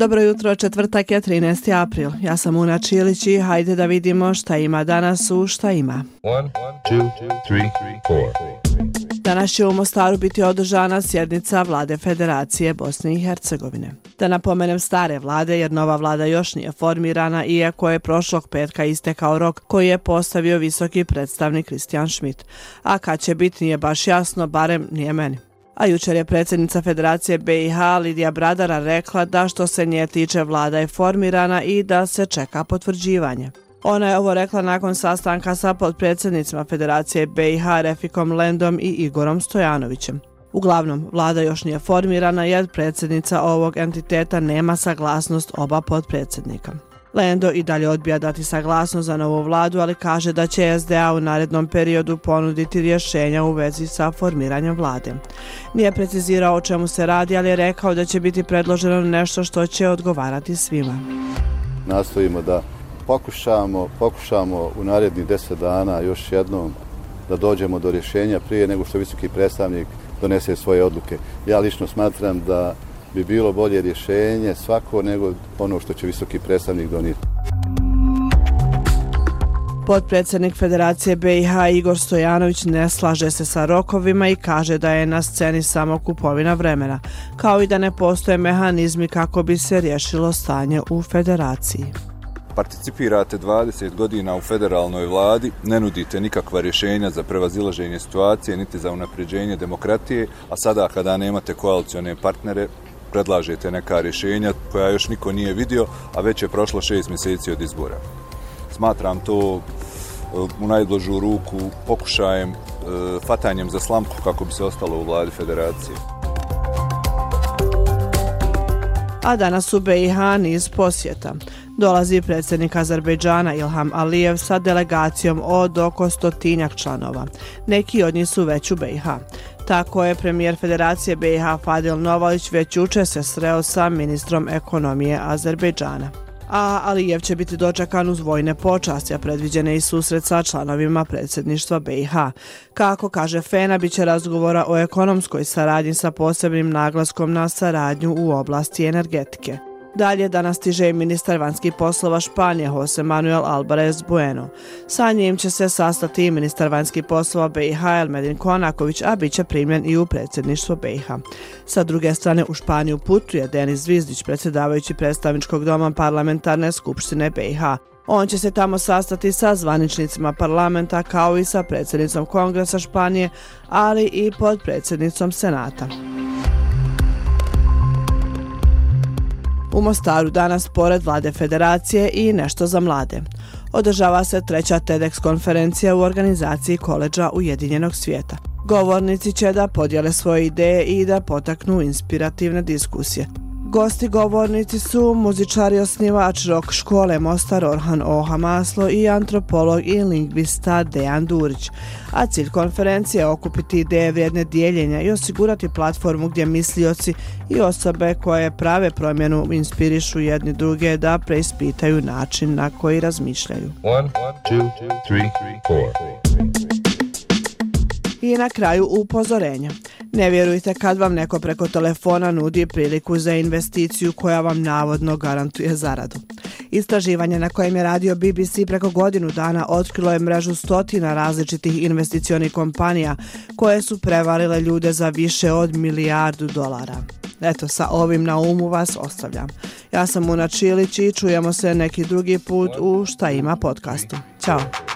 Dobro jutro, četvrtak je 13. april. Ja sam Una Čilić i hajde da vidimo šta ima danas u šta ima. One, two, three, Danas će u Mostaru biti održana sjednica vlade Federacije Bosne i Hercegovine. Da napomenem stare vlade jer nova vlada još nije formirana iako je prošlog petka istekao rok koji je postavio visoki predstavnik Kristijan Schmidt. A kad će biti nije baš jasno, barem nije meni. A jučer je predsjednica Federacije BiH Lidija Bradara rekla da što se nje tiče vlada je formirana i da se čeka potvrđivanje. Ona je ovo rekla nakon sastanka sa podpredsjednicima Federacije BiH Refikom Lendom i Igorom Stojanovićem. Uglavnom, vlada još nije formirana jer predsjednica ovog entiteta nema saglasnost oba podpredsjednika. Lendo i dalje odbija dati saglasnost za novu vladu, ali kaže da će SDA u narednom periodu ponuditi rješenja u vezi sa formiranjem vlade. Nije precizirao o čemu se radi, ali je rekao da će biti predloženo nešto što će odgovarati svima. Nastojimo da pokušamo, pokušamo u narednih deset dana još jednom da dođemo do rješenja prije nego što visoki predstavnik donese svoje odluke. Ja lično smatram da bi bilo bolje rješenje svako nego ono što će visoki predstavnik donijeti. Podpredsjednik Federacije BiH Igor Stojanović ne slaže se sa rokovima i kaže da je na sceni samo kupovina vremena, kao i da ne postoje mehanizmi kako bi se riješilo stanje u Federaciji. Participirate 20 godina u federalnoj vladi, ne nudite nikakva rješenja za prevazilaženje situacije, niti za unapređenje demokratije, a sada kada nemate koalicione partnere, predlažete neka rješenja koja još niko nije vidio, a već je prošlo šest mjeseci od izbora. Smatram to e, u najblažu ruku pokušajem e, fatanjem za slamku kako bi se ostalo u vladi federacije. A danas u BiH niz posjeta. Dolazi predsjednik Azerbejdžana Ilham Alijev sa delegacijom od oko stotinjak članova. Neki od njih su već u BiH. Tako je premijer Federacije BiH Fadil Novalić već uče se sreo sa ministrom ekonomije Azerbejdžana. A Alijev će biti dočekan uz vojne počasti, a predviđene i susret sa članovima predsjedništva BiH. Kako kaže Fena, bit će razgovora o ekonomskoj saradnji sa posebnim naglaskom na saradnju u oblasti energetike. Dalje danas stiže i ministar vanjskih poslova Španije Jose Manuel Alvarez Bueno. Sa njim će se sastati i ministar vanjskih poslova BiH Elmedin Konaković, a bit će primljen i u predsjedništvo BiH. Sa druge strane u Španiju putuje Denis Zvizdić, predsjedavajući predstavničkog doma parlamentarne skupštine BiH. On će se tamo sastati sa zvaničnicima parlamenta kao i sa predsjednicom Kongresa Španije, ali i pod predsjednicom Senata. U Mostaru danas pored vlade federacije i nešto za mlade. Održava se treća TEDx konferencija u organizaciji koleđa Ujedinjenog svijeta. Govornici će da podijele svoje ideje i da potaknu inspirativne diskusije. Gosti govornici su muzičari osnivač rok škole Mostar Orhan Oha Maslo i antropolog i lingvista Dejan Durić. A cilj konferencije je okupiti ideje vrijedne dijeljenja i osigurati platformu gdje mislioci i osobe koje prave promjenu inspirišu jedni druge da preispitaju način na koji razmišljaju. One, two, three, I na kraju upozorenja. Ne vjerujte kad vam neko preko telefona nudi priliku za investiciju koja vam navodno garantuje zaradu. Istraživanje na kojem je radio BBC preko godinu dana otkrilo je mrežu stotina različitih investicionih kompanija koje su prevarile ljude za više od milijardu dolara. Eto, sa ovim na umu vas ostavljam. Ja sam Una Čilić i čujemo se neki drugi put u Šta ima podcastu. Ćao!